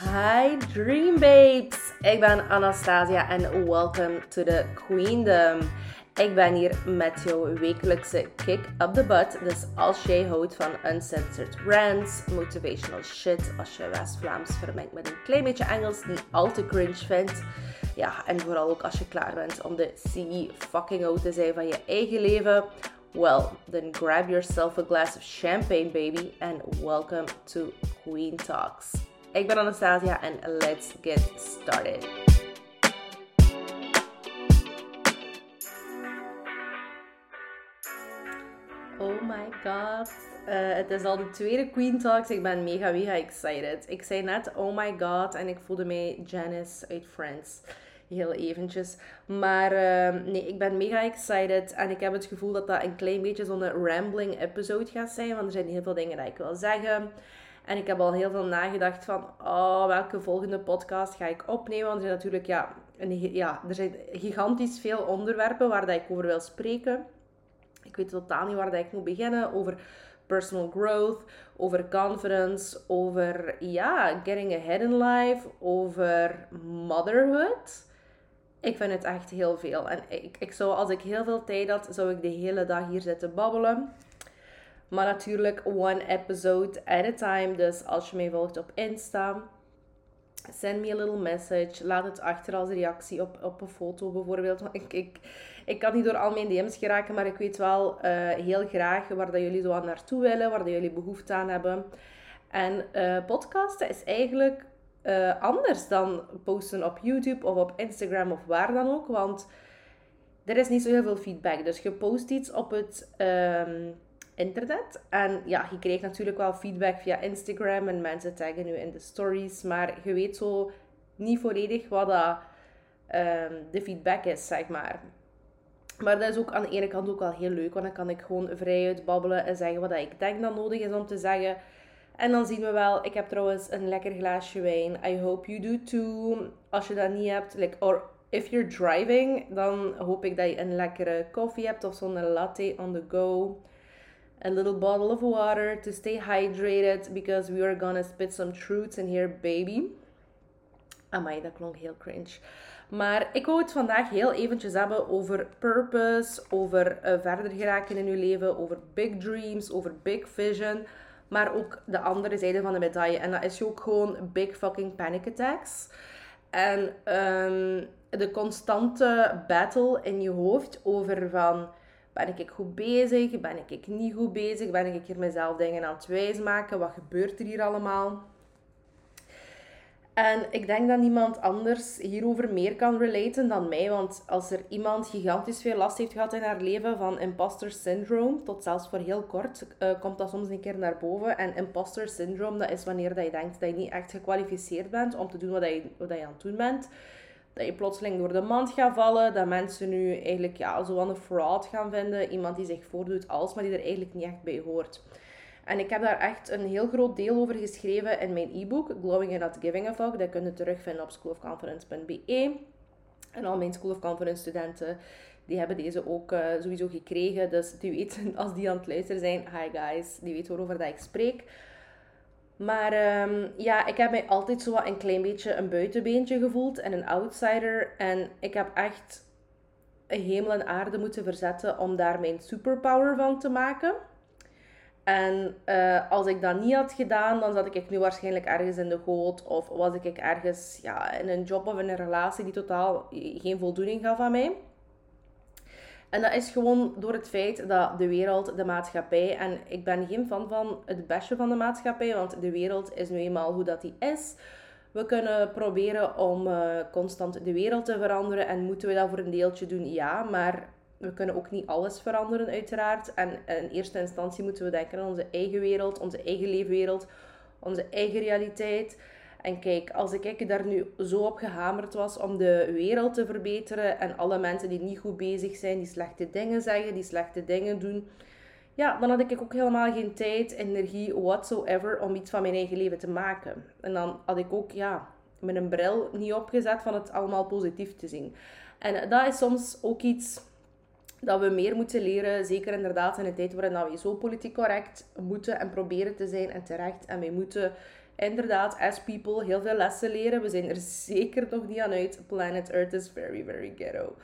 Hi Dream Babes! Ik ben Anastasia en welcome to the Queendom. Ik ben hier met jouw wekelijkse kick up the butt. Dus als jij houdt van uncensored rants, motivational shit, als je West-Vlaams vermengt met een klein beetje Engels, die al te cringe vindt. Ja, en vooral ook als je klaar bent om de CEO fucking out te zijn van je eigen leven. Well, then grab yourself a glass of champagne, baby, and welcome to Queen Talks. Ik ben Anastasia en let's get started. Oh my god. Uh, het is al de tweede Queen Talks. Ik ben mega, mega excited. Ik zei net oh my god en ik voelde mij Janice uit Friends. Heel eventjes. Maar uh, nee, ik ben mega excited. En ik heb het gevoel dat dat een klein beetje zo'n rambling episode gaat zijn. Want er zijn heel veel dingen die ik wil zeggen. En ik heb al heel veel nagedacht van, oh, welke volgende podcast ga ik opnemen? Want er zijn natuurlijk, ja, een, ja, er zijn gigantisch veel onderwerpen waar dat ik over wil spreken. Ik weet totaal niet waar dat ik moet beginnen. Over personal growth, over confidence, over, ja, getting ahead in life, over motherhood. Ik vind het echt heel veel. En ik, ik zou, als ik heel veel tijd had, zou ik de hele dag hier zitten babbelen. Maar natuurlijk one episode at a time. Dus als je mij volgt op Insta, send me a little message. Laat het achter als reactie op, op een foto bijvoorbeeld. Ik, ik, ik kan niet door al mijn DM's geraken, maar ik weet wel uh, heel graag waar dat jullie zo aan naartoe willen, waar dat jullie behoefte aan hebben. En uh, podcasten is eigenlijk uh, anders dan posten op YouTube of op Instagram of waar dan ook. Want er is niet zo heel veel feedback. Dus je post iets op het... Um, internet. En ja, je krijgt natuurlijk wel feedback via Instagram en mensen taggen nu in de stories, maar je weet zo niet volledig wat dat, um, de feedback is, zeg maar. Maar dat is ook aan de ene kant ook wel heel leuk, want dan kan ik gewoon vrijuit babbelen en zeggen wat ik denk dat nodig is om te zeggen. En dan zien we wel, ik heb trouwens een lekker glaasje wijn. I hope you do too. Als je dat niet hebt, like, or if you're driving, dan hoop ik dat je een lekkere koffie hebt of zo'n latte on the go a little bottle of water to stay hydrated because we are gonna spit some truths in here, baby. Amai, dat klonk heel cringe. Maar ik wou het vandaag heel eventjes hebben over purpose, over uh, verder geraken in uw leven, over big dreams, over big vision, maar ook de andere zijde van de medaille. En dat is ook gewoon big fucking panic attacks. En um, de constante battle in je hoofd over van ben ik goed bezig? Ben ik niet goed bezig? Ben ik hier mezelf dingen aan het wijsmaken? Wat gebeurt er hier allemaal? En ik denk dat niemand anders hierover meer kan relaten dan mij. Want als er iemand gigantisch veel last heeft gehad in haar leven van imposter syndrome, tot zelfs voor heel kort, uh, komt dat soms een keer naar boven. En imposter syndrome, dat is wanneer dat je denkt dat je niet echt gekwalificeerd bent om te doen wat je, wat je aan het doen bent dat je plotseling door de mand gaat vallen. Dat mensen nu eigenlijk ja, zo een fraud gaan vinden. Iemand die zich voordoet als, maar die er eigenlijk niet echt bij hoort. En ik heb daar echt een heel groot deel over geschreven in mijn e-book, Glowing and Not Giving a Fuck. Dat kun je terugvinden op schoolofconfidence.be. En al mijn School of Conference studenten, die hebben deze ook uh, sowieso gekregen. Dus die weten, als die aan het luisteren zijn, hi guys, die weten waarover dat ik spreek. Maar um, ja, ik heb mij altijd zo een klein beetje een buitenbeentje gevoeld en een outsider. En ik heb echt hemel en aarde moeten verzetten om daar mijn superpower van te maken. En uh, als ik dat niet had gedaan, dan zat ik nu waarschijnlijk ergens in de goot. Of was ik ergens ja, in een job of in een relatie die totaal geen voldoening gaf aan mij. En dat is gewoon door het feit dat de wereld, de maatschappij, en ik ben geen fan van het beste van de maatschappij, want de wereld is nu eenmaal hoe dat die is. We kunnen proberen om uh, constant de wereld te veranderen en moeten we dat voor een deeltje doen? Ja, maar we kunnen ook niet alles veranderen, uiteraard. En in eerste instantie moeten we denken aan onze eigen wereld, onze eigen leefwereld, onze eigen realiteit. En kijk, als ik daar nu zo op gehamerd was om de wereld te verbeteren en alle mensen die niet goed bezig zijn, die slechte dingen zeggen, die slechte dingen doen, ja, dan had ik ook helemaal geen tijd, energie, whatsoever om iets van mijn eigen leven te maken. En dan had ik ook, ja, met een bril niet opgezet van het allemaal positief te zien. En dat is soms ook iets dat we meer moeten leren, zeker inderdaad in een tijd waarin we zo politiek correct moeten en proberen te zijn en terecht. En wij moeten inderdaad, as people, heel veel lessen leren. We zijn er zeker nog niet aan uit. Planet Earth is very, very ghetto.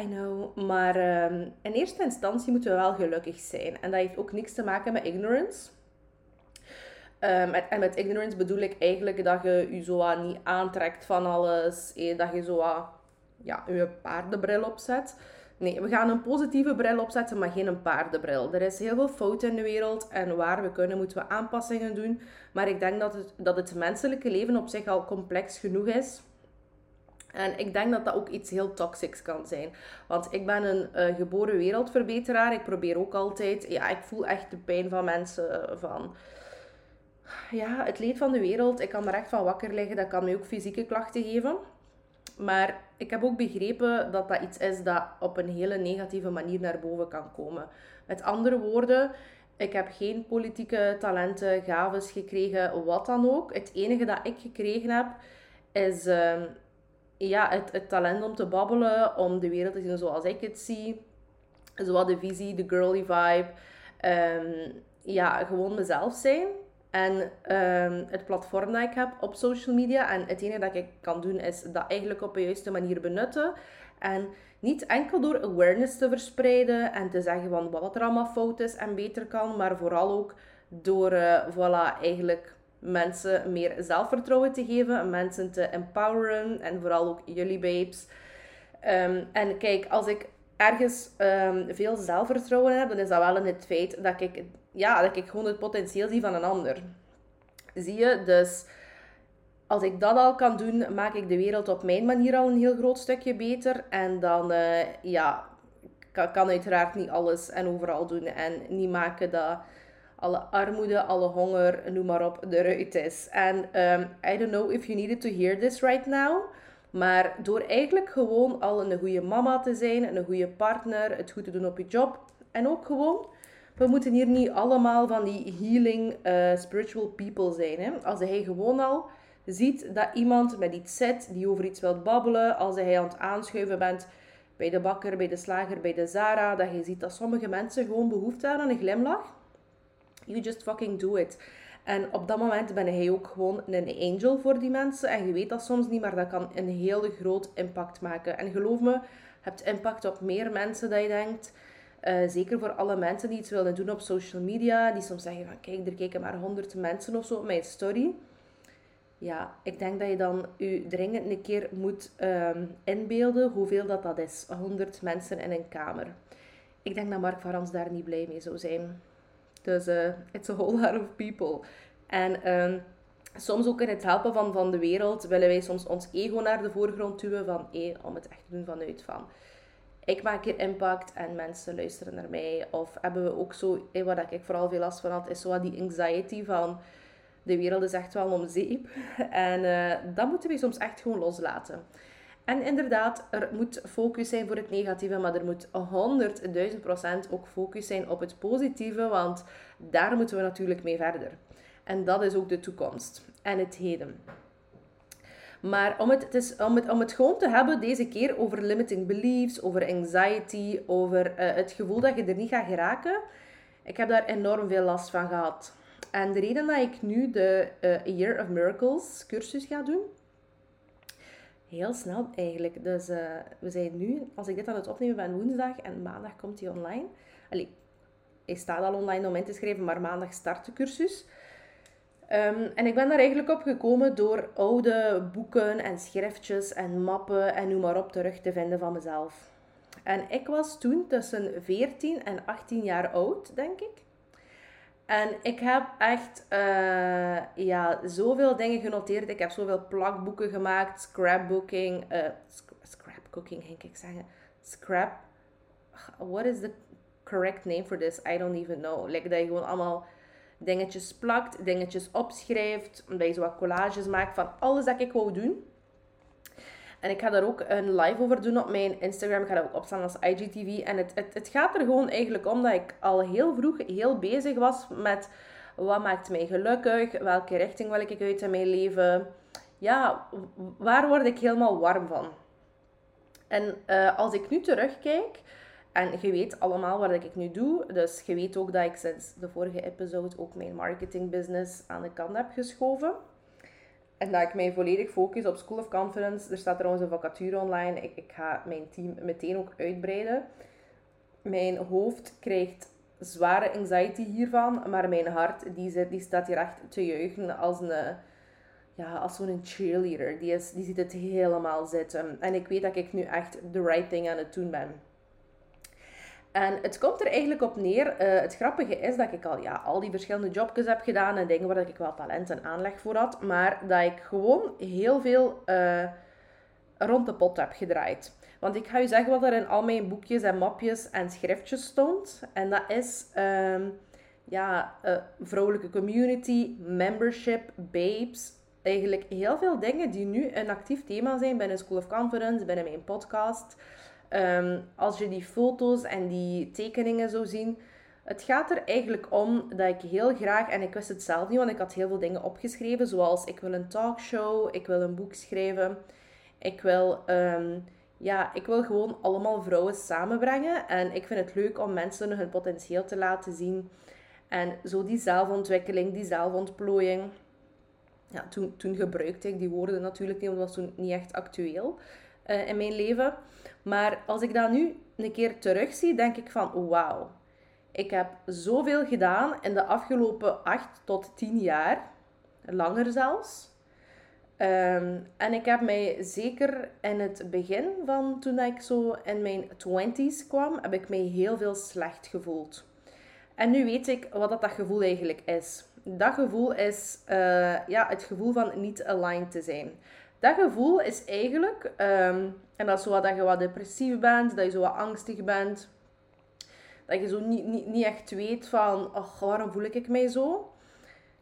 I know. Maar ehm, in eerste instantie moeten we wel gelukkig zijn. En dat heeft ook niks te maken met ignorance. Um, en met ignorance bedoel ik eigenlijk dat je je zo niet aantrekt van alles. Eh, dat je zo ja, je paardenbril opzet. Nee, we gaan een positieve bril opzetten, maar geen een paardenbril. Er is heel veel fout in de wereld en waar we kunnen moeten we aanpassingen doen. Maar ik denk dat het, dat het menselijke leven op zich al complex genoeg is. En ik denk dat dat ook iets heel toxics kan zijn. Want ik ben een uh, geboren wereldverbeteraar. Ik probeer ook altijd... Ja, ik voel echt de pijn van mensen. Van ja, het leed van de wereld. Ik kan er echt van wakker liggen. Dat kan mij ook fysieke klachten geven. Maar ik heb ook begrepen dat dat iets is dat op een hele negatieve manier naar boven kan komen. Met andere woorden, ik heb geen politieke talenten, gaves gekregen, wat dan ook. Het enige dat ik gekregen heb, is uh, ja, het, het, talent om te babbelen, om de wereld te zien zoals ik het zie. Zowat de visie, de girly vibe. Um, ja, gewoon mezelf zijn. En um, het platform dat ik heb op social media. En het enige dat ik kan doen is dat eigenlijk op de juiste manier benutten. En niet enkel door awareness te verspreiden en te zeggen van wat er allemaal fout is en beter kan. Maar vooral ook door uh, voilà, eigenlijk mensen meer zelfvertrouwen te geven. Mensen te empoweren. En vooral ook jullie babes. Um, en kijk, als ik ergens um, veel zelfvertrouwen heb, dan is dat wel in het feit dat ik ja, dat ik gewoon het potentieel zie van een ander. Zie je? Dus als ik dat al kan doen, maak ik de wereld op mijn manier al een heel groot stukje beter. En dan, uh, ja, kan, kan uiteraard niet alles en overal doen. En niet maken dat alle armoede, alle honger, noem maar op, eruit is. En um, I don't know if you needed to hear this right now. Maar door eigenlijk gewoon al een goede mama te zijn, een goede partner, het goed te doen op je job. En ook gewoon we moeten hier niet allemaal van die healing uh, spiritual people zijn. Hè? Als hij gewoon al ziet dat iemand met iets zit, die over iets wilt babbelen, als hij aan het aanschuiven bent bij de bakker, bij de slager, bij de Zara, dat je ziet dat sommige mensen gewoon behoefte hebben aan een glimlach. You just fucking do it. En op dat moment ben hij ook gewoon een angel voor die mensen. En je weet dat soms niet, maar dat kan een hele groot impact maken. En geloof me, hebt impact op meer mensen dan je denkt. Uh, zeker voor alle mensen die iets willen doen op social media. Die soms zeggen van kijk, er kijken maar honderd mensen of zo op mijn story. Ja, ik denk dat je dan je dringend een keer moet um, inbeelden hoeveel dat, dat is. 100 mensen in een kamer. Ik denk dat Mark Varans daar niet blij mee zou zijn. Dus uh, it's a whole lot of people. En um, soms ook in het helpen van, van de wereld willen wij soms ons ego naar de voorgrond duwen van hey, om het echt te doen vanuit van ik maak hier impact en mensen luisteren naar mij. Of hebben we ook zo, eh, wat ik vooral veel last van had, is zo die anxiety van de wereld is echt wel om zeep. En uh, dat moeten we soms echt gewoon loslaten. En inderdaad, er moet focus zijn voor het negatieve, maar er moet 100.000% ook focus zijn op het positieve, want daar moeten we natuurlijk mee verder. En dat is ook de toekomst en het heden. Maar om het, het is, om, het, om het gewoon te hebben deze keer over limiting beliefs, over anxiety, over uh, het gevoel dat je er niet gaat geraken. Ik heb daar enorm veel last van gehad. En de reden dat ik nu de uh, Year of Miracles cursus ga doen, heel snel eigenlijk. Dus uh, we zijn nu, als ik dit aan het opnemen ben, woensdag en maandag komt hij online. Allee, hij staat al online om in te schrijven, maar maandag start de cursus. Um, en ik ben daar eigenlijk op gekomen door oude boeken en schriftjes en mappen en noem maar op terug te vinden van mezelf. En ik was toen tussen 14 en 18 jaar oud, denk ik. En ik heb echt uh, ja, zoveel dingen genoteerd. Ik heb zoveel plakboeken gemaakt, scrapbooking, uh, scrapcooking ging ik zeggen. Scrap, what is the correct name for this? I don't even know. Like dat je gewoon allemaal dingetjes plakt, dingetjes opschrijft, omdat je zo wat collages maakt van alles dat ik wou doen. En ik ga daar ook een live over doen op mijn Instagram. Ik ga dat ook opstaan als IGTV. En het, het, het gaat er gewoon eigenlijk om dat ik al heel vroeg heel bezig was met wat maakt mij gelukkig, welke richting wil ik uit in mijn leven. Ja, waar word ik helemaal warm van? En uh, als ik nu terugkijk, En je weet allemaal wat ik nu doe. Dus je weet ook dat ik sinds de vorige episode ook mijn marketingbusiness aan de kant heb geschoven. En dat ik mij volledig focus op School of Confidence. Er staat trouwens een vacature online. Ik, ik ga mijn team meteen ook uitbreiden. Mijn hoofd krijgt zware anxiety hiervan. Maar mijn hart die zit, die staat hier echt te juichen als een ja, als zo'n cheerleader. Die, is, die ziet het helemaal zitten. En ik weet dat ik nu echt the right thing aan het doen ben. En het komt er eigenlijk op neer. Uh, het grappige is dat ik al, ja, al die verschillende jobjes heb gedaan en dingen waar ik wel talent en aanleg voor had. Maar dat ik gewoon heel veel uh, rond de pot heb gedraaid. Want ik ga je zeggen wat er in al mijn boekjes en mapjes en schriftjes stond. En dat is um, ja, uh, vrouwelijke community, membership, babes, eigenlijk heel veel dingen die nu een actief thema zijn binnen School of Confidence, binnen mijn podcast. Um, als je die foto's en die tekeningen zo zien. Het gaat er eigenlijk om dat ik heel graag, en ik wist het zelf niet, want ik had heel veel dingen opgeschreven, zoals ik wil een talkshow, ik wil een boek schrijven, ik wil, um, ja, ik wil gewoon allemaal vrouwen samenbrengen. En ik vind het leuk om mensen hun potentieel te laten zien. En zo die zelfontwikkeling, die zelfontplooiing ja, toen, toen gebruikte ik die woorden natuurlijk niet, want dat was toen niet echt actueel uh, in mijn leven. Maar als ik dat nu een keer terugzie, denk ik van wauw. Ik heb zoveel gedaan in de afgelopen 8 tot 10 jaar. Langer zelfs. Um, en ik heb mij zeker in het begin van toen ik zo in mijn 20s kwam, heb ik mij heel veel slecht gevoeld. En nu weet ik wat dat, dat gevoel eigenlijk is dat gevoel is uh, ja, het gevoel van niet aligned te zijn. Dat gevoel is eigenlijk, um, en dat is zo dat je wat depressief bent, dat je zo wat angstig bent, dat je zo niet, niet, niet echt weet van, oh, waarom voel ik mij zo?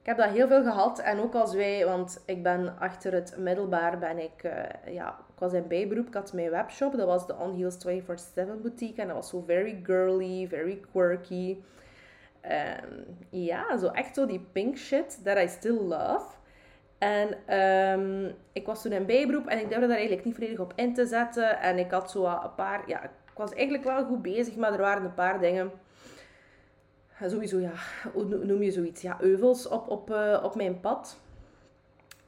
Ik heb dat heel veel gehad en ook als wij, want ik ben achter het middelbaar, ben ik, uh, ja, ik was in bijberoep, ik had mijn webshop, dat was de On Heels 24-7 boutique en dat was zo very girly, very quirky. Um, ja, zo echt zo die pink shit that I still love. En um, ik was toen in bijberoep en ik durfde daar eigenlijk niet volledig op in te zetten. En ik had zo een paar... Ja, ik was eigenlijk wel goed bezig, maar er waren een paar dingen... Sowieso, ja, hoe noem je zoiets? Ja, euvels op, op, uh, op mijn pad.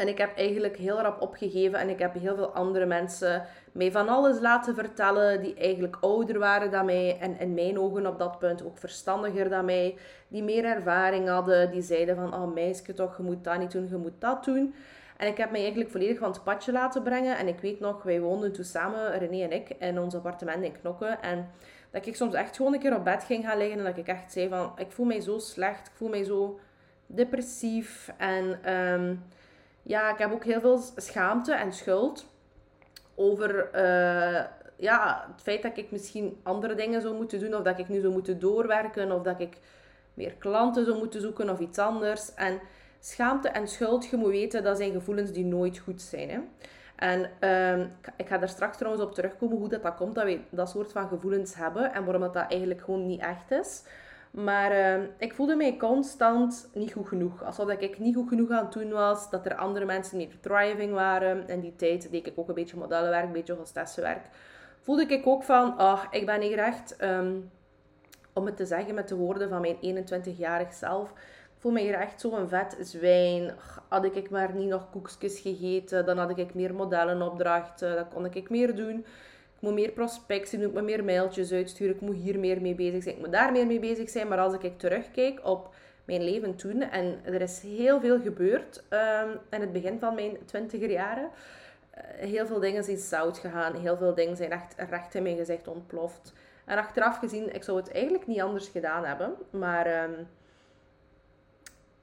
En ik heb eigenlijk heel rap opgegeven en ik heb heel veel andere mensen mij van alles laten vertellen die eigenlijk ouder waren dan mij en in mijn ogen op dat punt ook verstandiger dan mij, die meer ervaring hadden, die zeiden van, oh meisje toch, je moet dat niet doen, je moet dat doen. En ik heb mij eigenlijk volledig van het padje laten brengen en ik weet nog, wij woonden toen samen, René en ik, in ons appartement in Knokken en dat ik soms echt gewoon een keer op bed ging gaan liggen en dat ik echt zei van, ik voel mij zo slecht, ik voel mij zo depressief en... Um, ja, ik heb ook heel veel schaamte en schuld over uh, ja, het feit dat ik misschien andere dingen zou moeten doen, of dat ik nu zou moeten doorwerken, of dat ik meer klanten zou moeten zoeken of iets anders. En schaamte en schuld, je moet weten, dat zijn gevoelens die nooit goed zijn. Hè? En uh, ik ga daar straks trouwens op terugkomen hoe dat, dat komt dat we dat soort van gevoelens hebben en waarom dat, dat eigenlijk gewoon niet echt is. Maar uh, ik voelde mij constant niet goed genoeg. Alsof ik niet goed genoeg aan het doen was. Dat er andere mensen meer thriving waren. In die tijd deed ik ook een beetje modellenwerk, een beetje hostessenwerk. Voelde ik ook van, ach, ik ben hier echt, um, om het te zeggen met de woorden van mijn 21-jarig zelf. Ik voel me hier echt zo'n vet zwijn. Had ik maar niet nog koekjes gegeten, dan had ik meer modellenopdrachten. Dan kon ik meer doen. Ik moet meer prospectie doen, ik moet meer mailtjes uitsturen, ik moet hier meer mee bezig zijn, ik moet daar meer mee bezig zijn. Maar als ik terugkijk op mijn leven toen, en er is heel veel gebeurd um, in het begin van mijn twintiger jaren. Uh, heel veel dingen zijn zout gegaan, heel veel dingen zijn echt recht in mijn gezicht ontploft. En achteraf gezien, ik zou het eigenlijk niet anders gedaan hebben. Maar um,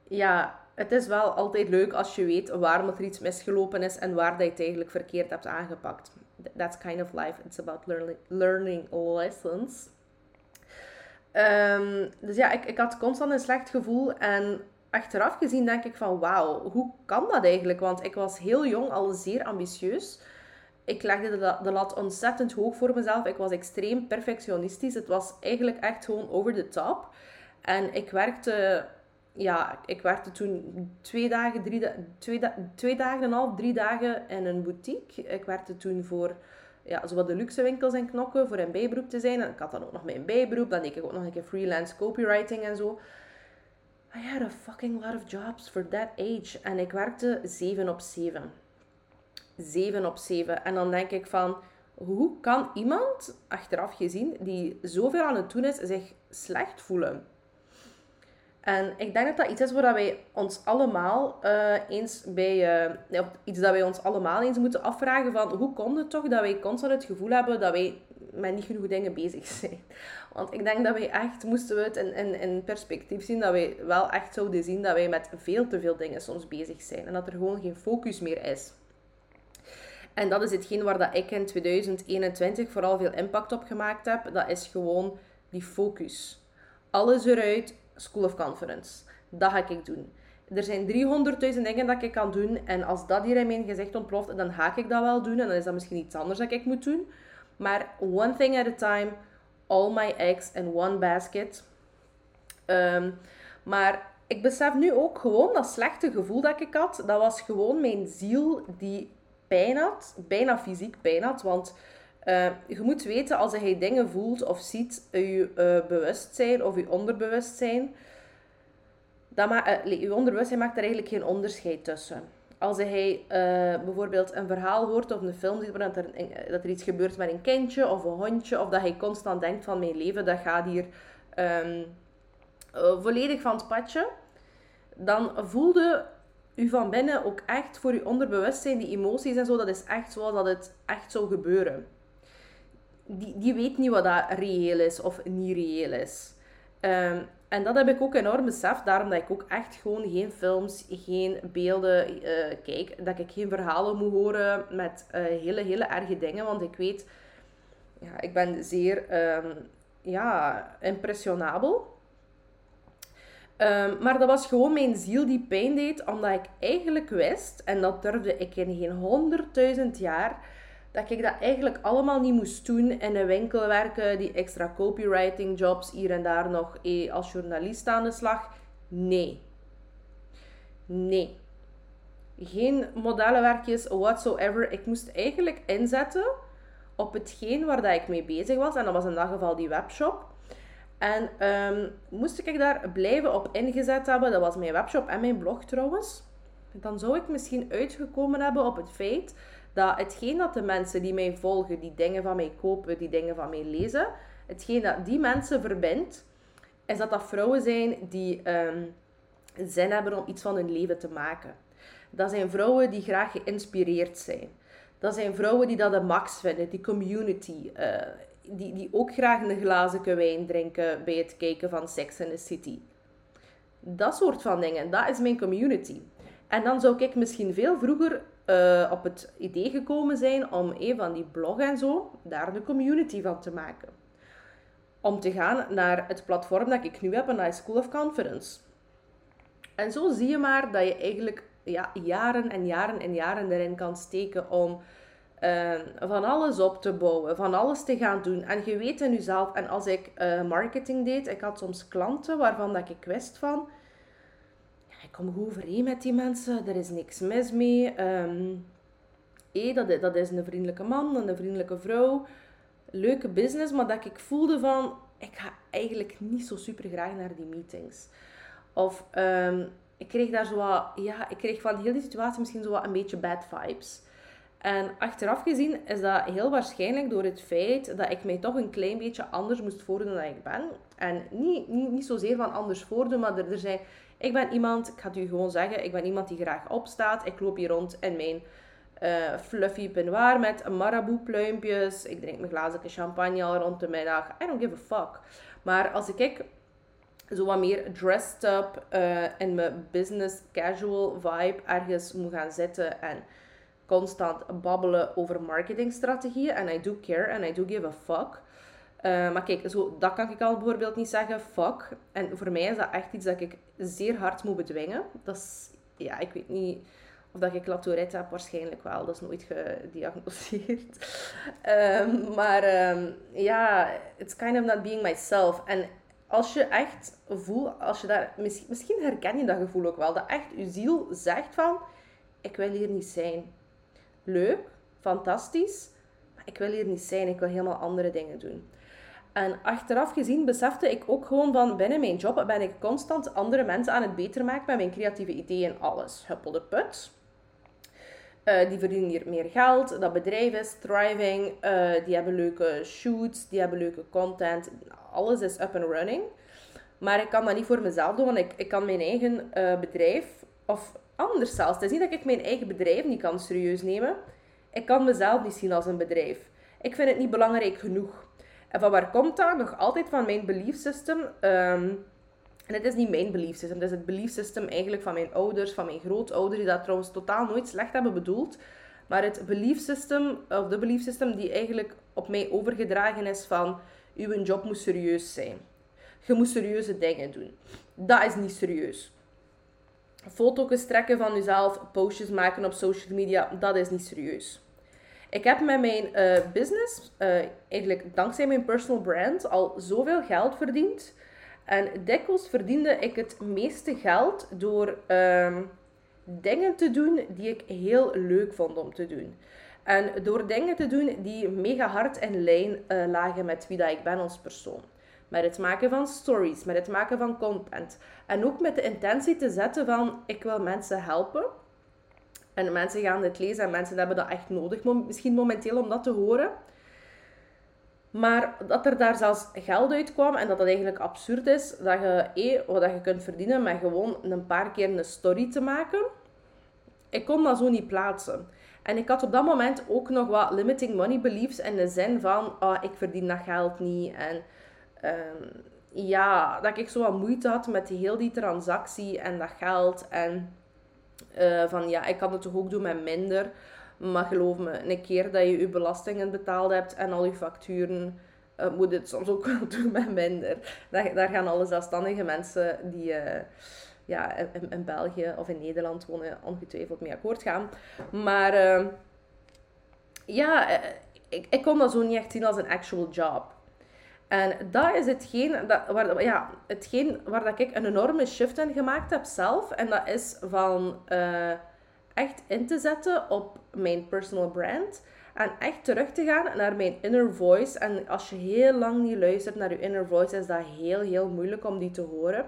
ja, het is wel altijd leuk als je weet waarom er iets misgelopen is en waar dat je het eigenlijk verkeerd hebt aangepakt that's kind of life. It's about learning, learning lessons. Um, dus ja, ik, ik had constant een slecht gevoel. En achteraf gezien denk ik van wauw, hoe kan dat eigenlijk? Want ik was heel jong al zeer ambitieus. Ik legde de, de lat ontzettend hoog voor mezelf. Ik was extreem perfectionistisch. Het was eigenlijk echt gewoon over the top. En ik werkte ja, ik werkte toen twee dagen, drie, twee, twee dagen en een half, drie dagen in een boutique. Ik werkte toen voor ja, zo wat de luxe winkels en knokken voor een bijberoep te zijn. En ik had dan ook nog mijn bijberoep. Dan deed ik ook nog een keer freelance copywriting en zo. I had a fucking lot of jobs for that age. En ik werkte 7 op 7. 7 op 7. En dan denk ik van, hoe kan iemand, achteraf gezien, die zoveel aan het doen is, zich slecht voelen? En ik denk dat dat iets is waar wij ons allemaal uh, eens bij... Uh, iets dat wij ons allemaal eens moeten afvragen van... Hoe komt het toch dat wij constant het gevoel hebben dat wij met niet genoeg dingen bezig zijn? Want ik denk dat wij echt, moesten we het in, in, in perspectief zien, dat wij wel echt zouden zien dat wij met veel te veel dingen soms bezig zijn. En dat er gewoon geen focus meer is. En dat is hetgeen waar dat ik in 2021 vooral veel impact op gemaakt heb. Dat is gewoon die focus. Alles eruit, School of Conference. Dat ga ik doen. Er zijn 300.000 dingen dat ik kan doen. En als dat hier in mijn gezicht ontploft, dan ga ik dat wel doen. En dan is dat misschien iets anders dat ik moet doen. Maar one thing at a time. All my eggs in one basket. Ehm, maar ik besef nu ook gewoon dat slechte gevoel dat ik had. Dat was gewoon mijn ziel die pijn had. Bijna fysiek pijn had. Want uh, je moet weten, als je dingen voelt of ziet, je uh, bewustzijn of je onderbewustzijn, dat ma uh, je onderbewustzijn maakt daar eigenlijk geen onderscheid tussen. Als hij bijvoorbeeld een verhaal hoort of een film ziet dat er, dat er iets gebeurt met een kindje of een hondje, of dat hij constant denkt van mijn leven, dat gaat hier um, volledig van het padje, dan voelde u van binnen ook echt voor je onderbewustzijn, die emoties en zo, dat is echt zoals dat het echt zou gebeuren die, die weet niet wat dat reëel is of niet reëel is. Um, en dat heb ik ook enorm beseft, daarom dat ik ook echt gewoon geen films, geen beelden uh, kijk. Dat ik geen verhalen moet horen met uh, hele, hele erge dingen. Want ik weet, ja, ik ben zeer um, ja, impressionabel. Um, maar dat was gewoon mijn ziel die pijn deed, omdat ik eigenlijk wist, en dat durfde ik in geen honderdduizend jaar dat ik dat eigenlijk allemaal niet moest doen in een winkel werken, die extra copywriting jobs hier en daar nog eh, als journalist aan de slag. Nee. Nee. Geen modellenwerkjes whatsoever. Ik moest eigenlijk inzetten op hetgeen waar dat ik mee bezig was. En dat was in dat geval die webshop. En um, moest ik daar blijven op ingezet hebben, dat was mijn webshop en mijn blog trouwens, dan zou ik misschien uitgekomen hebben op het feit dat hetgeen dat de mensen die mij volgen, die dingen van mij kopen, die dingen van mij lezen, hetgeen dat die mensen verbindt, is dat dat vrouwen zijn die um, zin hebben om iets van hun leven te maken. Dat zijn vrouwen die graag geïnspireerd zijn. Dat zijn vrouwen die dat de max vinden, die community. Uh, die, die ook graag een glazen wijn drinken bij het kijken van Sex in the City. Dat soort van dingen, dat is mijn community. En dan zou ik misschien veel vroeger uh, op het idee gekomen zijn om een van die blog en zo, daar de community van te maken. Om te gaan naar het platform dat ik nu heb, een School of Conference. En zo zie je maar dat je eigenlijk ja, jaren en jaren en jaren erin kan steken om uh, van alles op te bouwen, van alles te gaan doen. En je weet in jezelf, en als ik uh, marketing deed, ik had soms klanten waarvan dat ik wist van ik kom goed overeen met die mensen, er is niks mis mee. Um, dat, dat is een vriendelijke man, een vriendelijke vrouw. Leuke business, maar dat ik voelde van, ik ga eigenlijk niet zo super graag naar die meetings. Of um, ik kreeg daar zo wat, ja, ik kreeg van heel die situatie misschien zo wat een beetje bad vibes. En achteraf gezien is dat heel waarschijnlijk door het feit dat ik mij toch een klein beetje anders moest voordoen dan ik ben. En niet, niet, niet zozeer van anders voordoen, maar er, er zijn ik ben iemand, ik ga het u gewoon zeggen, ik ben iemand die graag opstaat. Ik loop hier rond in mijn uh, fluffy peignoir met marabou pluimpjes. Ik drink mijn glazen champagne al rond de middag. I don't give a fuck. Maar als ik zo wat meer dressed up uh, in mijn business casual vibe ergens moet gaan zitten en constant babbelen over marketingstrategieën. En I do care and I do give a fuck. Uh, maar kijk, zo, dat kan ik al bijvoorbeeld niet zeggen, fuck. En voor mij is dat echt iets dat ik zeer hard moet bedwingen. Dat is, ja, ik weet niet of dat ik Latourette heb, waarschijnlijk wel. Dat is nooit gediagnosticeerd. um, maar um, ja, it's kind of not being myself. En als je echt voelt, als je daar, misschien, herken je dat gevoel ook wel, dat echt je ziel zegt van, ik wil hier niet zijn. Leuk, fantastisch, ik wil hier niet zijn, ik wil helemaal andere dingen doen. En achteraf gezien besefte ik ook gewoon van binnen mijn job ben ik constant andere mensen aan het beter maken met mijn creatieve ideeën en alles. Huppel de put. Uh, die verdienen hier meer geld. Dat bedrijf is thriving. Uh, die hebben leuke shoots. Die hebben leuke content. Alles is up and running. Maar ik kan dat niet voor mezelf doen, want ik, ik kan mijn eigen uh, bedrijf, of anders zelfs, het is niet dat ik mijn eigen bedrijf niet kan serieus nemen. Ik kan mezelf niet zien als een bedrijf. Ik vind het niet belangrijk genoeg. En van waar komt dat? Nog altijd van mijn belief system. Um, en het is niet mijn belief system, het is het belief system eigenlijk van mijn ouders, van mijn grootouders, die dat trouwens totaal nooit slecht hebben bedoeld. Maar het belief system, of de belief system die eigenlijk op mij overgedragen is van, uw job moet serieus zijn. Je moet serieuze dingen doen. Dat is niet serieus. Foto's trekken van jezelf, postjes maken op social media, dat is niet serieus. Ik heb met mijn uh, business, uh, eigenlijk dankzij mijn personal brand, al zoveel geld verdiend. En dikwijls verdiende ik het meeste geld door um, dingen te doen die ik heel leuk vond om te doen. En door dingen te doen die mega hard in lijn uh, lagen met wie dat ik ben als persoon. Met het maken van stories, met het maken van content. En ook met de intentie te zetten van ik wil mensen helpen. En mensen gaan dit lezen en mensen hebben dat echt nodig, misschien momenteel om dat te horen. Maar dat er daar zelfs geld uitkwam en dat dat eigenlijk absurd is, dat je eh, wat je kunt verdienen met gewoon een paar keer een story te maken. Ik kon dat zo niet plaatsen. En ik had op dat moment ook nog wat limiting money beliefs in de zin van, oh, ik verdien dat geld niet. En um, ja, dat ik zo wat moeite had met heel die transactie en dat geld. En uh, van ja, ik kan het toch ook doen met minder. Maar geloof me, een keer dat je je belastingen betaald hebt en al je facturen, uh, moet het soms ook wel doen met minder. Daar, daar gaan alle zelfstandige mensen die uh, ja, in, in, België of in Nederland wonen ongetwijfeld mee akkoord gaan. Maar ja, ik, ik kon dat zo niet echt zien als een actual job. En dat is hetgeen, dat, waar, ja, hetgeen waar dat ik een enorme shift in gemaakt heb zelf. En dat is van uh, echt in te zetten op mijn personal brand. En echt terug te gaan naar mijn inner voice. En als je heel lang niet luistert naar je inner voice, is dat heel, heel moeilijk om die te horen.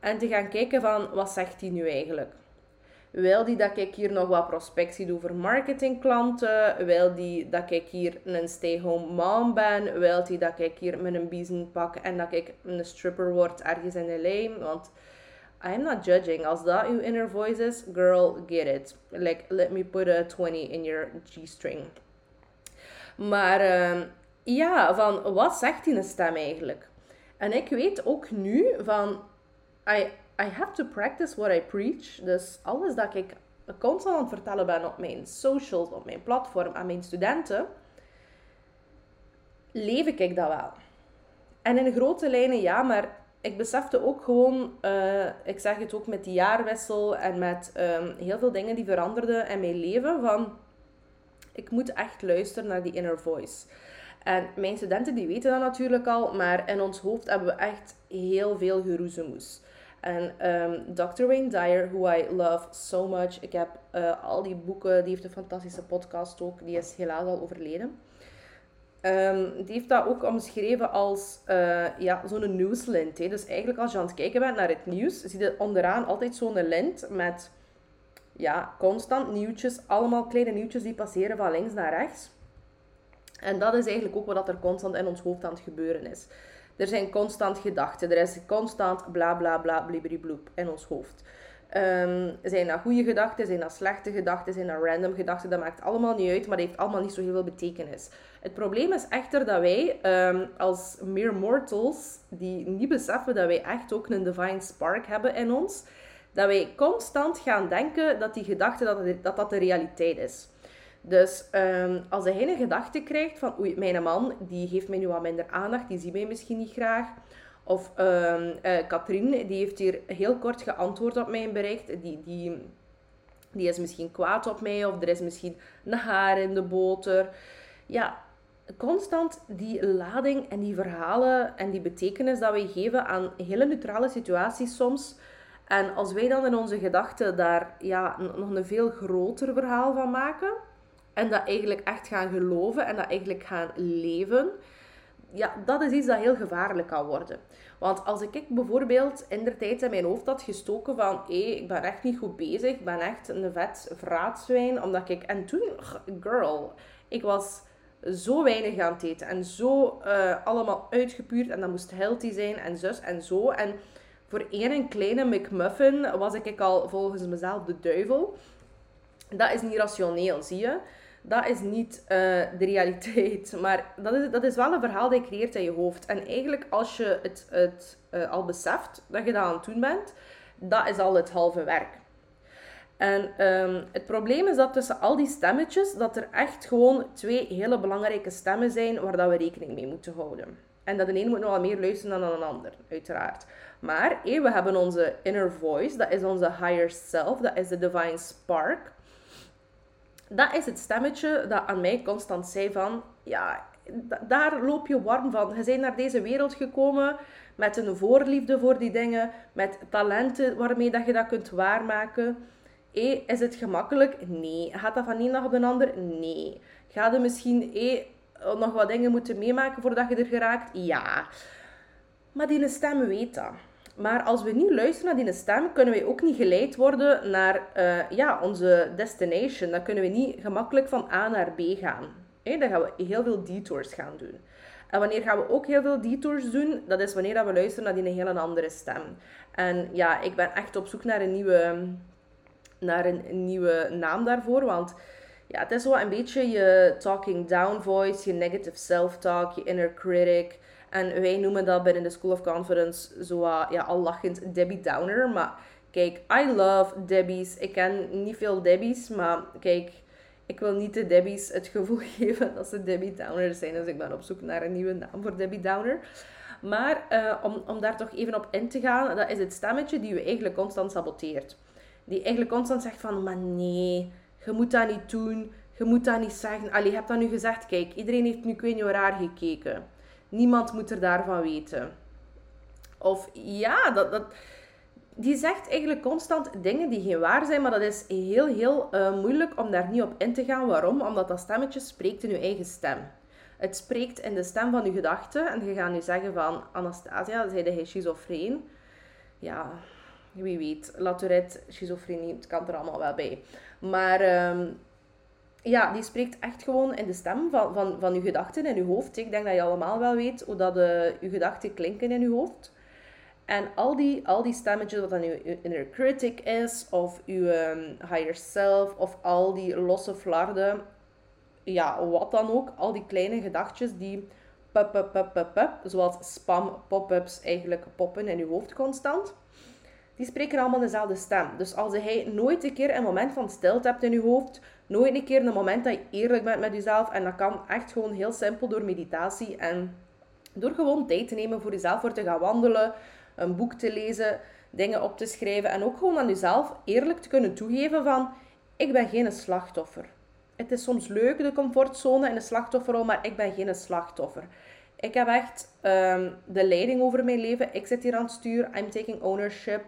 En te gaan kijken van, wat zegt die nu eigenlijk? Wil die dat ik hier nog wat prospectie doe voor marketingklanten? Wil die dat ik hier een stay-home mom ben? Wil die dat ik hier met een biezen pak en dat ik een stripper word ergens in LA? Want I'm not judging. Als dat uw inner voice is, girl, get it. Like, let me put a 20 in your G-string. Maar uh, ja, van wat zegt die stem eigenlijk? En ik weet ook nu van, I have to practice what I preach. Dus alles dat ik constant aan het vertellen ben op mijn socials, op mijn platform, aan mijn studenten, leef ik dat wel. En in grote lijnen ja, maar ik besefte ook gewoon, uh, ik zeg het ook met die jaarwissel en met um, heel veel dingen die veranderden in mijn leven, van ik moet echt luisteren naar die inner voice. En mijn studenten die weten dat natuurlijk al, maar in ons hoofd hebben we echt heel veel geroezemoes. En um, Dr. Wayne Dyer, who I love so much. Ik heb uh, al die boeken, die heeft een fantastische podcast ook. Die is helaas al overleden. Um, die heeft dat ook omschreven als uh, ja, zo'n nieuwslint. Hè. Dus eigenlijk als je aan het kijken bent naar het nieuws, zie je onderaan altijd zo'n lint met ja, constant nieuwtjes. Allemaal kleine nieuwtjes die passeren van links naar rechts. En dat is eigenlijk ook wat er constant in ons hoofd aan het gebeuren is. Er zijn constant gedachten. Er is constant bla bla bla blibberibloep in ons hoofd. Um, zijn dat goede gedachten? Zijn dat slechte gedachten? Zijn dat random gedachten? Dat maakt allemaal niet uit, maar dat heeft allemaal niet zo heel veel betekenis. Het probleem is echter dat wij um, als mere mortals, die niet beseffen dat wij echt ook een divine spark hebben in ons, dat wij constant gaan denken dat die gedachte dat, dat de realiteit is. Dus um, als hij een gedachte krijgt van, oei, mijn man, die geeft mij nu wat minder aandacht, die ziet mij misschien niet graag. Of um, uh, Katrien, die heeft hier heel kort geantwoord op mijn bericht. Die, die, die is misschien kwaad op mij, of er is misschien een haar in de boter. Ja, constant die lading en die verhalen en die betekenis dat wij geven aan hele neutrale situaties soms. En als wij dan in onze gedachten daar ja, nog een veel groter verhaal van maken en dat eigenlijk echt gaan geloven en dat eigenlijk gaan leven, ja, dat is iets dat heel gevaarlijk kan worden. Want als ik bijvoorbeeld in de tijd in mijn hoofd had gestoken van hé, ik ben echt niet goed bezig, ik ben echt een vet vraatzwijn, omdat ik... En toen, girl, ik was zo weinig aan het eten en zo uh, allemaal uitgepuurd en dat moest healthy zijn en zus en zo. En voor één kleine McMuffin was ik al volgens mezelf de duivel. Dat is niet rationeel, zie je? Dat is niet uh, de realiteit. Maar dat is, dat is wel een verhaal dat je creëert in je hoofd. En eigenlijk, als je het, het uh, al beseft dat je dat aan het doen bent, dat is al het halve werk. En um, het probleem is dat tussen al die stemmetjes, dat er echt gewoon twee hele belangrijke stemmen zijn waar dat we rekening mee moeten houden. En dat de een moet nog wel meer luisteren dan een ander, uiteraard. Maar hey, we hebben onze inner voice, dat is onze higher self, dat is de divine spark. Dat is het stemmetje dat aan mij constant zei van, ja, daar loop je warm van. Je bent naar deze wereld gekomen met een voorliefde voor die dingen, met talenten waarmee dat je dat kunt waarmaken. Hey, is het gemakkelijk? Nee. Gaat dat van een dag op de ander? Nee. Ga je misschien hey, nog wat dingen moeten meemaken voordat je er geraakt? Ja. Maar die stem weet dat. Maar als we niet luisteren naar die stem, kunnen we ook niet geleid worden naar uh, ja, onze destination. Dan kunnen we niet gemakkelijk van A naar B gaan. Dan gaan we heel veel detours gaan doen. En wanneer gaan we ook heel veel detours doen? Dat is wanneer we luisteren naar die een hele andere stem. En ja, ik ben echt op zoek naar een nieuwe, naar een nieuwe naam daarvoor. Want ja, het is wel een beetje je talking down voice, je negative self-talk, je inner critic. En wij noemen dat binnen de School of Confidence zo ja, al lachend Debbie Downer. Maar kijk, I love Debbies. Ik ken niet veel Debbies, maar kijk, ik wil niet de Debbies het gevoel geven dat ze Debbie Downer zijn. Dus ik ben op zoek naar een nieuwe naam voor Debbie Downer. Maar uh, om, om daar toch even op in te gaan, dat is het stemmetje die je eigenlijk constant saboteert. Die eigenlijk constant zegt van, maar nee, je moet dat niet doen. Je moet dat niet zeggen. Allee, je hebt dat nu gezegd. Kijk, iedereen heeft nu, ik weet niet raar gekeken. Niemand moet er daarvan weten. Of ja, dat, dat, die zegt eigenlijk constant dingen die geen waar zijn, maar dat is heel, heel uh, moeilijk om daar niet op in te gaan. Waarom? Omdat dat stemmetje spreekt in je eigen stem. Het spreekt in de stem van je gedachten. En je gaat nu zeggen van, Anastasia, zei hij schizofreen? Ja, wie weet. Latourette, schizofrenie, het kan er allemaal wel bij. Maar... Um, ja, die spreekt echt gewoon in de stem van, van, van je gedachten in je hoofd. Ik denk dat je allemaal wel weet hoe dat de, je gedachten klinken in je hoofd. En al die, al die stemmetjes, wat dan je inner critic is, of je um, higher self, of al die losse flarden, ja, wat dan ook, al die kleine gedachtjes die pup, pup, pup, pup, pup, zoals spam pop-ups eigenlijk poppen in je hoofd constant, die spreken allemaal dezelfde stem. Dus als hij nooit een keer een moment van stilte hebt in je hoofd, nooit een keer een moment dat je eerlijk bent met jezelf. En dat kan echt gewoon heel simpel door meditatie en door gewoon tijd te nemen voor jezelf, voor te gaan wandelen, een boek te lezen, dingen op te schrijven. En ook gewoon aan jezelf eerlijk te kunnen toegeven van, ik ben geen slachtoffer. Het is soms leuk, de comfortzone en de slachtofferrol, maar ik ben geen slachtoffer. Ik heb echt um, de leiding over mijn leven. Ik zit hier aan het stuur. I'm taking ownership.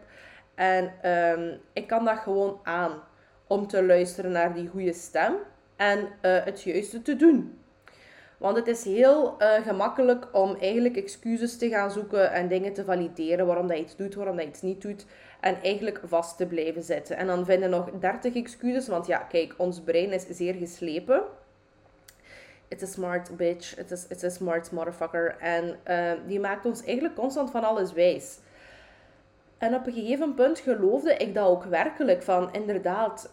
En um, ik kan dat gewoon aan om te luisteren naar die goede stem en uh, het juiste te doen. Want het is heel uh, gemakkelijk om eigenlijk excuses te gaan zoeken en dingen te valideren waarom dat iets doet, waarom dat je iets niet doet. En eigenlijk vast te blijven zitten. En dan vinden nog 30 excuses, want ja, kijk, ons brein is zeer geslepen. It's a smart bitch, it's a, it's a smart motherfucker. En uh, die maakt ons eigenlijk constant van alles wijs. En op een gegeven punt geloofde ik dat ook werkelijk. Van inderdaad,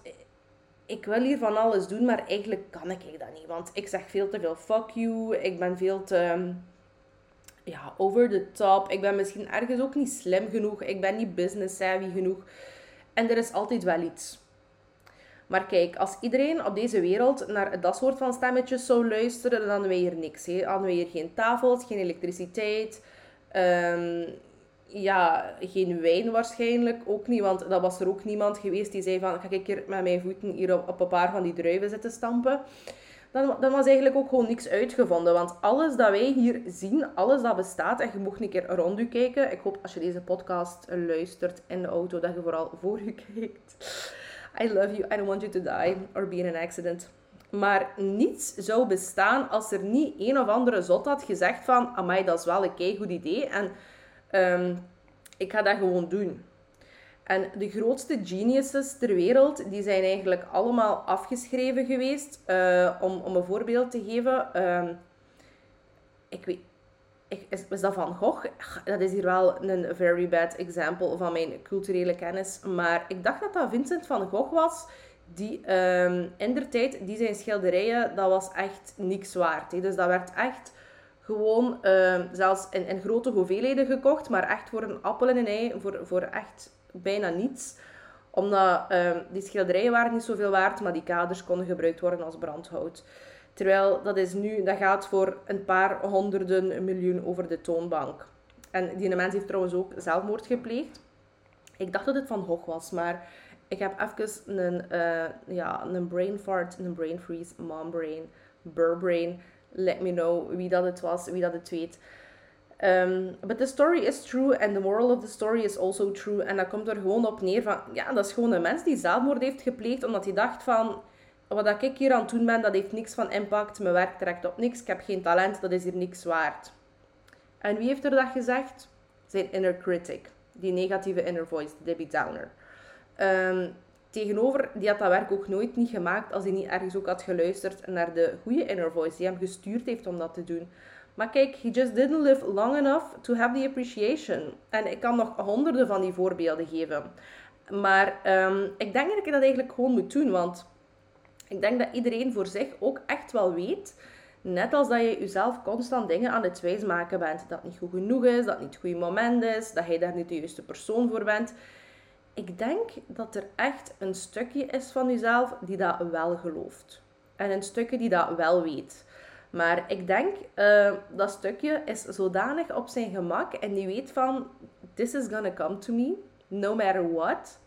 ik wil hier van alles doen, maar eigenlijk kan ik dat niet. Want ik zeg veel te veel fuck you. Ik ben veel te ja, over the top. Ik ben misschien ergens ook niet slim genoeg. Ik ben niet business savvy genoeg. En er is altijd wel iets. Maar kijk, als iedereen op deze wereld naar dat soort van stemmetjes zou luisteren, dan hadden we hier niks. Dan hadden we hier geen tafels, geen elektriciteit. Um, ja, geen wijn waarschijnlijk ook niet, want dat was er ook niemand geweest die zei van, ga ik hier met mijn voeten hier op, op een paar van die druiven zitten stampen. Dan, dan was eigenlijk ook gewoon niks uitgevonden, want alles dat wij hier zien, alles dat bestaat, en je mocht een keer rond u kijken. Ik hoop als je deze podcast luistert in de auto, dat je vooral voor u kijkt. I love you, I don't want you to die or be in an accident. maar niets zou bestaan als er niet een of andere zot had gezegd van, amai, dat is wel een goed idee en ehm, ik ga dat gewoon doen. En de grootste geniuses ter wereld, die zijn eigenlijk allemaal afgeschreven geweest. Uh, om, om een voorbeeld te geven, uh, ik weet, is, dat Van Gogh? Dat is hier wel een very bad example van mijn culturele kennis. Maar ik dacht dat dat Vincent van Gogh was. Die um, in der tijd, die zijn schilderijen, dat was echt niks waard. Dus dat werd echt gewoon um, zelfs in, grote hoeveelheden gekocht. Maar echt voor een appel en een ei, voor, voor echt bijna niets omdat um, die schilderijen waren niet zoveel waard, maar die kaders konden gebruikt worden als brandhout. Terwijl dat is nu, dat gaat voor een paar honderden miljoen over de toonbank. En die mens heeft trouwens ook zelfmoord gepleegd. Ik dacht dat het van Gogh was, maar ik heb even een, uh, ja, een brain fart, een brain freeze, mom brain, burr brain. Let me know wie dat het was, wie dat het weet. Um, but the story is true and the moral of the story is also true. En dat komt er gewoon op neer van, ja, dat is gewoon een mens die zelfmoord heeft gepleegd omdat hij dacht van, wat ik hier aan het doen ben, dat heeft niks van impact. Mijn werk trekt op niks. Ik heb geen talent. Dat is hier niks waard. En wie heeft er dat gezegd? Zijn inner critic. Die negatieve inner voice, Debbie Downer. Um, tegenover, die had dat werk ook nooit niet gemaakt als hij niet ergens ook had geluisterd naar de goede inner voice die hem gestuurd heeft om dat te doen. Maar kijk, he just didn't live long enough to have the appreciation. En ik kan nog honderden van die voorbeelden geven. Maar um, ik denk dat ik dat eigenlijk gewoon moet doen, want ik denk dat iedereen voor zich ook echt wel weet, net als dat je jezelf constant dingen aan het wijsmaken bent, dat niet goed genoeg is, dat het niet het goede moment is, dat je daar niet de juiste persoon voor bent. Ik denk dat er echt een stukje is van jezelf die dat wel gelooft. En een stukje die dat wel weet. Maar ik denk, uh, dat stukje is zodanig op zijn gemak en die weet van, this is gonna come to me, no matter what,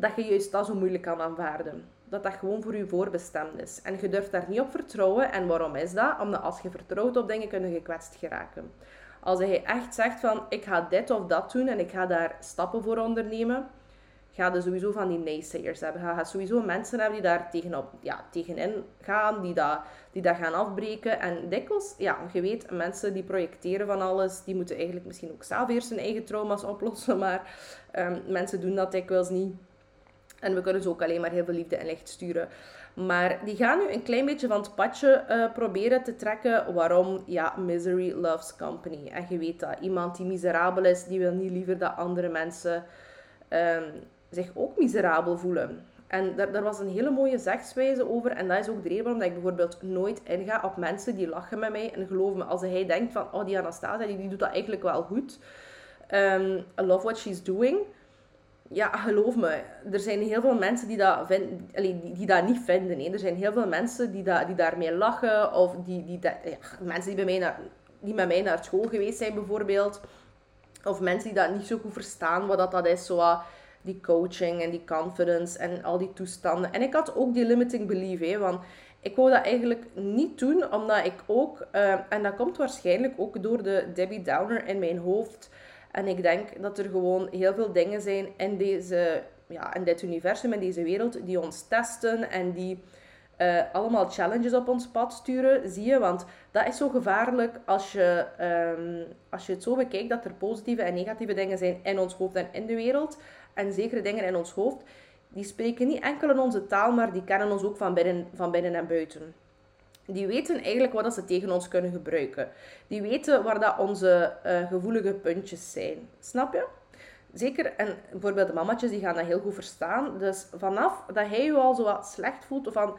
dat je juist dat zo moeilijk kan aanvaarden dat dat gewoon voor je voorbestemd is. En je durft daar niet op vertrouwen. En waarom is dat? Omdat als je vertrouwt op dingen, kun je gekwetst geraken. Als je echt zegt van, ik ga dit of dat doen en ik ga daar stappen voor ondernemen, ga je sowieso van die naysayers hebben. Ga sowieso mensen hebben die daar tegenop, ja, tegenin gaan, die dat, die dat gaan afbreken. En dikwijls, ja, je weet, mensen die projecteren van alles, die moeten eigenlijk misschien ook zelf eerst hun eigen trauma's oplossen. Maar um, mensen doen dat dikwijls niet. En we kunnen ze ook alleen maar heel veel liefde en licht sturen. Maar die gaan nu een klein beetje van het padje uh, proberen te trekken. Waarom? Ja, misery loves company. En je weet dat. Iemand die miserabel is, die wil niet liever dat andere mensen um, zich ook miserabel voelen. En daar, daar, was een hele mooie zegswijze over. En dat is ook de reden waarom ik bijvoorbeeld nooit inga op mensen die lachen met mij. En geloof me, als hij denkt van, oh die Anastasia, die, die doet dat eigenlijk wel goed. Um, I love what she's doing ja, geloof me, er zijn heel veel mensen die dat, vind, die, die dat niet vinden. Hè. Er zijn heel veel mensen die, dat, die daarmee lachen. Of die, die ja, mensen die, bij mij naar, die met mij naar school geweest zijn bijvoorbeeld. Of mensen die dat niet zo goed verstaan, wat dat, dat is. Zo, die coaching en die confidence en al die toestanden. En ik had ook die limiting belief. Hè, want ik wou dat eigenlijk niet doen, omdat ik ook... Uh, en dat komt waarschijnlijk ook door de Debbie Downer in mijn hoofd en ik denk dat er gewoon heel veel dingen zijn in, deze, ja, in dit universum, in deze wereld, die ons testen en die uh, allemaal challenges op ons pad sturen, zie je. Want dat is zo gevaarlijk als je, um, als je het zo bekijkt, dat er positieve en negatieve dingen zijn in ons hoofd en in de wereld. En zekere dingen in ons hoofd, die spreken niet enkel in onze taal, maar die kennen ons ook van binnen, van binnen en buiten. Die weten eigenlijk wat ze tegen ons kunnen gebruiken. Die weten waar dat onze uh, gevoelige puntjes zijn. Snap je? Zeker, en bijvoorbeeld de mamatjes die gaan dat heel goed verstaan. Dus vanaf dat hij je al zo wat slecht voelt, van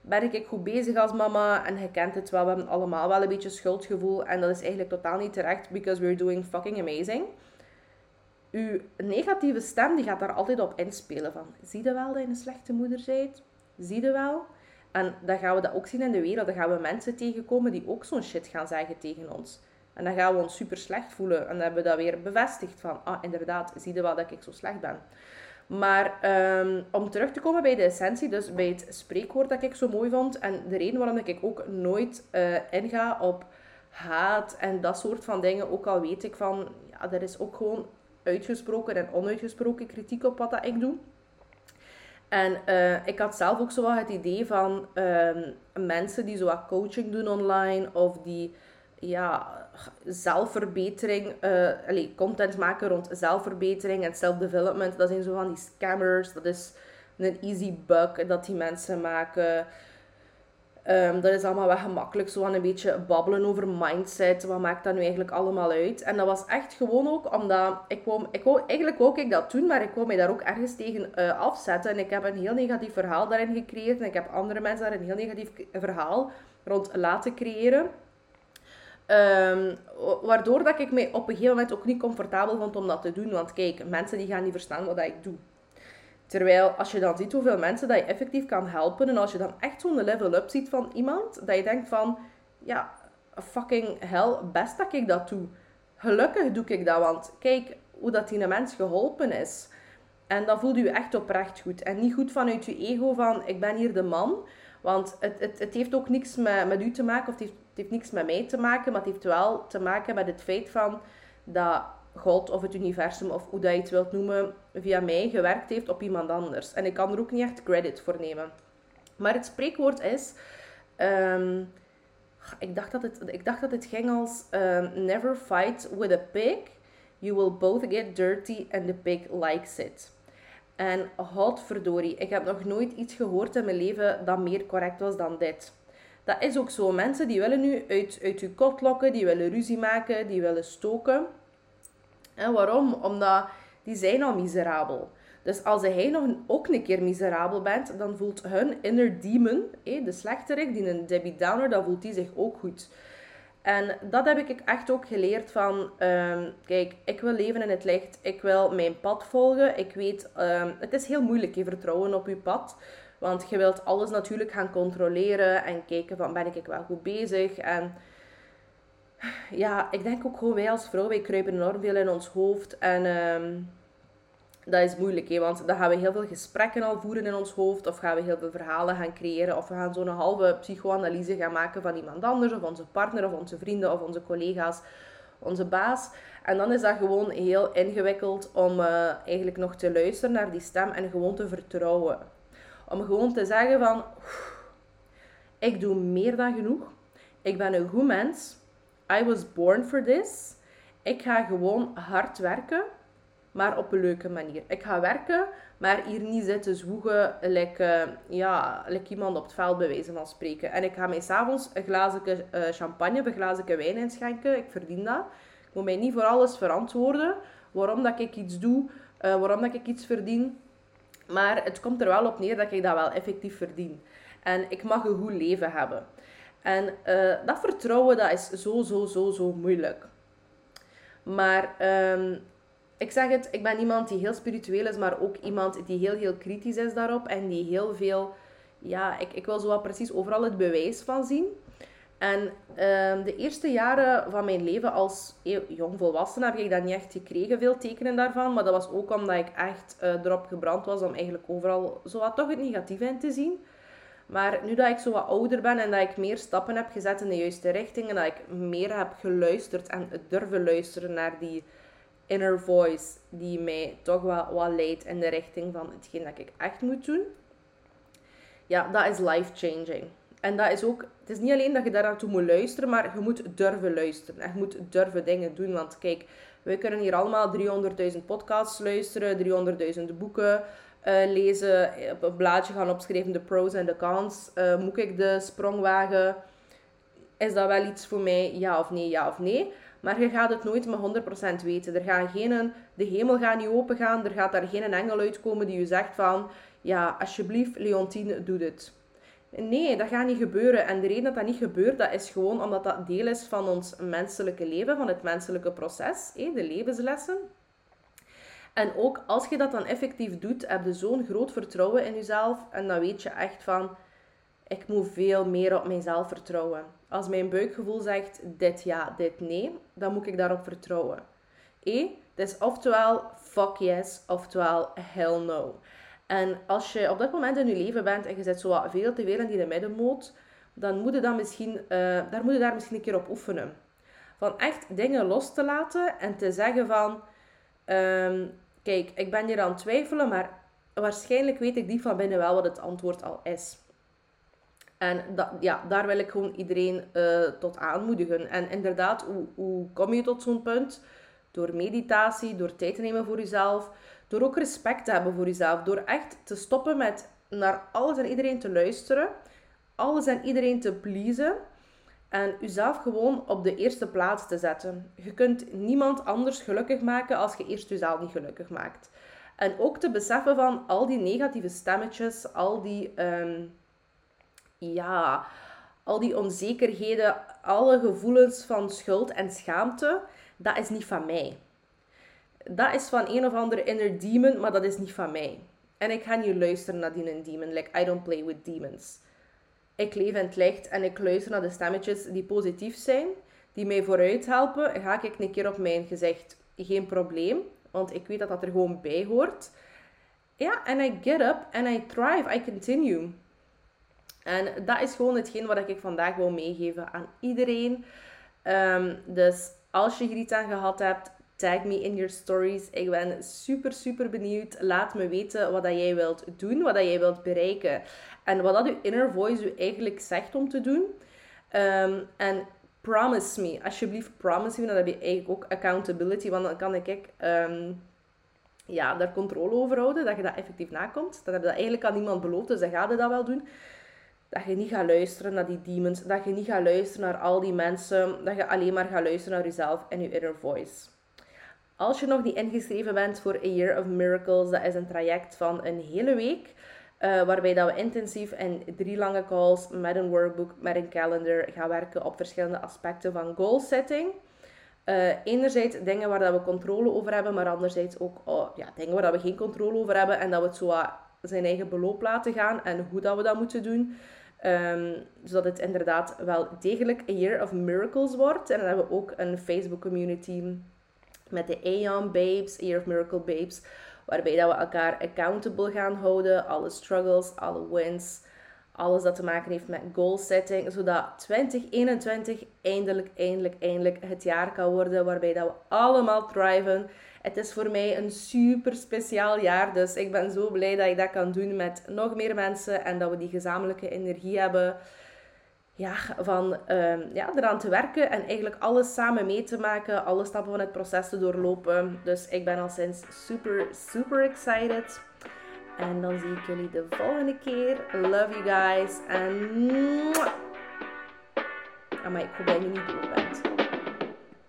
ben ik goed bezig als mama en je kent het wel, we hebben allemaal wel een beetje schuldgevoel en dat is eigenlijk totaal niet terecht, because we're doing fucking amazing. Uw negatieve stem die gaat daar altijd op inspelen van, zie je wel dat je een slechte moeder bent? Zie je wel? En dan gaan we dat ook zien in de wereld. Dan gaan we mensen tegenkomen die ook zo'n shit gaan zeggen tegen ons. En dan gaan we ons super slecht voelen. En dan hebben we dat weer bevestigd van, ah, inderdaad, zie je wel dat ik zo slecht ben. Maar um, om terug te komen bij de essentie, dus bij het spreekwoord dat ik zo mooi vond. En de reden waarom ik ook nooit uh, inga op haat en dat soort van dingen. Ook al weet ik van, ja, er is ook gewoon uitgesproken en onuitgesproken kritiek op wat dat ik doe. En uh, ik had zelf ook zo wat het idee van um, mensen die zo wat coaching doen online of die ja, zelfverbetering, uh, allez, content maken rond zelfverbetering en self-development. Dat zijn zo van die scammers. Dat is een easy bug dat die mensen maken. Um, dat is allemaal wel gemakkelijk, zo een beetje babbelen over mindset. Wat maakt dat nu eigenlijk allemaal uit? En dat was echt gewoon ook omdat ik wou, ik wou, eigenlijk wou ik dat doen, maar ik wou mij daar ook ergens tegen uh, afzetten. En ik heb een heel negatief verhaal daarin gecreëerd. En ik heb andere mensen daar een heel negatief verhaal rond laten creëren. Um, waardoor dat ik mij op een gegeven moment ook niet comfortabel vond om dat te doen. Want kijk, mensen die gaan niet verstaan wat ik doe. Terwijl als je dan ziet hoeveel mensen dat je effectief kan helpen en als je dan echt zo'n level up ziet van iemand, dat je denkt van, ja, fucking hell, best dat ik dat doe. Gelukkig doe ik dat, want kijk hoe dat die mens geholpen is. En dan voelt u echt oprecht goed. En niet goed vanuit je ego van, ik ben hier de man. Want het, het, het heeft ook niks met, met u te maken, of het heeft, het heeft niks met mij te maken, maar het heeft wel te maken met het feit van dat God of het universum of hoe dat je het wilt noemen, via mij gewerkt heeft op iemand anders. En ik kan er ook niet echt credit voor nemen. Maar het spreekwoord is. Ehm, ik, dacht dat het, ik dacht dat het ging als um, Never fight with a pig. You will both get dirty and the pig likes it. En verdorie, ik heb nog nooit iets gehoord in mijn leven dat meer correct was dan dit. Dat is ook zo. Mensen die willen nu uit, uit je kot lokken, die willen ruzie maken, die willen stoken. En waarom? Omdat die zijn al miserabel. Dus als hij nog ook een keer miserabel bent, dan voelt hun inner demon, de slechterik, die een Debbie Downer, dan voelt die zich ook goed. En dat heb ik echt ook geleerd van, um, kijk, ik wil leven in het licht, ik wil mijn pad volgen. Ik weet, um, het is heel moeilijk, je vertrouwen op je pad. Want je wilt alles natuurlijk gaan controleren en kijken van, ben ik wel goed bezig? En ja, ik denk ook gewoon wij als vrouw, wij kruipen enorm veel in ons hoofd. En um, dat is moeilijk, hè, want dan gaan we heel veel gesprekken al voeren in ons hoofd. Of gaan we heel veel verhalen gaan creëren. Of we gaan zo'n halve psychoanalyse gaan maken van iemand anders. Of onze partner, of onze vrienden, of onze collega's, onze baas. En dan is dat gewoon heel ingewikkeld om uh, eigenlijk nog te luisteren naar die stem en gewoon te vertrouwen. Om gewoon te zeggen van, ik doe meer dan genoeg. Ik ben een goed mens. I was born for this. Ik ga gewoon hard werken, maar op een leuke manier. Ik ga werken, maar hier niet zitten zwoegen, like, ja, like iemand op het veld bij wijze van spreken. En ik ga mij s'avonds een glazen uh, champagne een glazen wijn inschenken. Ik verdien dat. Ik moet mij niet voor alles verantwoorden. Waarom dat ik iets doe, uh, waarom dat ik iets verdien. Maar het komt er wel op neer dat ik dat wel effectief verdien. En ik mag een goed leven hebben. En uh, dat vertrouwen, dat is zo, zo, zo, zo moeilijk. Maar um, ik zeg het, ik ben iemand die heel spiritueel is, maar ook iemand die heel, heel kritisch is daarop. En die heel veel, ja, ik, ik wil zo precies overal het bewijs van zien. En um, de eerste jaren van mijn leven als jong volwassene heb ik dat niet echt gekregen, veel tekenen daarvan. Maar dat was ook omdat ik echt uh, erop gebrand was om eigenlijk overal zo wat toch het negatieve in te zien. Maar nu dat ik zo wat ouder ben en dat ik meer stappen heb gezet in de juiste richting en dat ik meer heb geluisterd en durven luisteren naar die inner voice die mij toch wel wat leidt in de richting van hetgeen dat ik echt moet doen. Ja, dat is life-changing. En dat is ook, het is niet alleen dat je daar naartoe moet luisteren, maar je moet durven luisteren. En je moet durven dingen doen. Want kijk, we kunnen hier allemaal 300.000 podcasts luisteren, 300.000 boeken, uh, lezen, op een blaadje gaan opschrijven de pros en de cons. Uh, moet ik de sprong wagen? Is dat wel iets voor mij? Ja of nee, ja of nee. Maar je gaat het nooit met 100% weten. Er gaat geen, de hemel gaat niet open gaan. Er gaat daar geen engel uitkomen die je zegt van... Ja, alsjeblieft, Leontine, doe dit. Nee, dat gaat niet gebeuren. En de reden dat dat niet gebeurt, dat is gewoon omdat dat deel is van ons menselijke leven, van het menselijke proces, de levenslessen. En ook als je dat dan effectief doet, heb je zo'n groot vertrouwen in jezelf. En dan weet je echt van, ik moet veel meer op mezelf vertrouwen. Als mijn buikgevoel zegt dit ja, dit nee, dan moet ik daarop vertrouwen. E, is oftewel fuck yes, oftewel hell no. En als je op dat moment in je leven bent en je zit zo wat veel te veel in die middenmoot, dan moet je, dan misschien, uh, daar moet je daar misschien een keer op oefenen. Van echt dingen los te laten en te zeggen van... Um, kijk, ik ben hier aan het twijfelen, maar waarschijnlijk weet ik diep van binnen wel wat het antwoord al is. En dat, ja, daar wil ik gewoon iedereen uh, tot aanmoedigen. En inderdaad, hoe, hoe kom je tot zo'n punt? Door meditatie, door tijd te nemen voor jezelf, door ook respect te hebben voor jezelf, door echt te stoppen met naar alles en iedereen te luisteren, alles en iedereen te pleasen en jezelf gewoon op de eerste plaats te zetten. Je kunt niemand anders gelukkig maken als je eerst jezelf niet gelukkig maakt. En ook te beseffen van al die negatieve stemmetjes, al die, ehm, ja, al die onzekerheden, alle gevoelens van schuld en schaamte, dat is niet van mij. Dat is van een of andere inner demon, maar dat is niet van mij. En ik ga niet luisteren naar die demon. Like, I don't play with demons. Ik leef in het licht en ik luister naar de stemmetjes die positief zijn, die mij vooruit helpen. Ga ik een keer op mijn gezicht, geen probleem, want ik weet dat dat er gewoon bij hoort. Ja, en I get up and I thrive, I continue. En dat is gewoon hetgeen wat ik vandaag wil meegeven aan iedereen. Ehm, dus als je hier iets aan gehad hebt, tag me in your stories. Ik ben super, super benieuwd. Laat me weten wat dat jij wilt doen, wat dat jij wilt bereiken. En wat dat je inner voice u eigenlijk zegt om te doen. Ehm, en promise me, alsjeblieft promise me, dan heb je eigenlijk ook accountability, want dan kan ik um, ja, daar controle over houden, dat je dat effectief nakomt. Dan heb je dat eigenlijk aan niemand beloofd, dus dan ga je dat wel doen. Dat je niet gaat luisteren naar die demons, dat je niet gaat luisteren naar al die mensen, dat je alleen maar gaat luisteren naar jezelf en je inner voice. Als je nog niet ingeschreven bent voor A Year of Miracles, dat is een traject van een hele week. Uh, waarbij dat we intensief in drie lange calls met een workbook, met een calendar gaan werken op verschillende aspecten van goal setting. Uh, enerzijds dingen waar dat we controle over hebben, maar anderzijds ook oh, ja, dingen waar dat we geen controle over hebben en dat we het zo zijn eigen beloop laten gaan en hoe dat we dat moeten doen. Um, zodat het inderdaad wel degelijk a year of miracles wordt. En dan hebben we ook een Facebook community met de Aeon Babes, Year of Miracle Babes, waarbij dat we elkaar accountable gaan houden, alle struggles, alle wins, alles dat te maken heeft met goal setting, zodat 2021 eindelijk, eindelijk, eindelijk het jaar kan worden waarbij dat we allemaal thriven. Het is voor mij een super speciaal jaar, dus ik ben zo blij dat ik dat kan doen met nog meer mensen en dat we die gezamenlijke energie hebben ja, van uh, ja, eraan te werken en eigenlijk alles samen mee te maken, alle stappen van het proces te doorlopen. Dus ik ben al sinds super, super excited. En dan zie ik jullie de volgende keer. Love you guys. En... Maar ik hoop dat je niet door bent.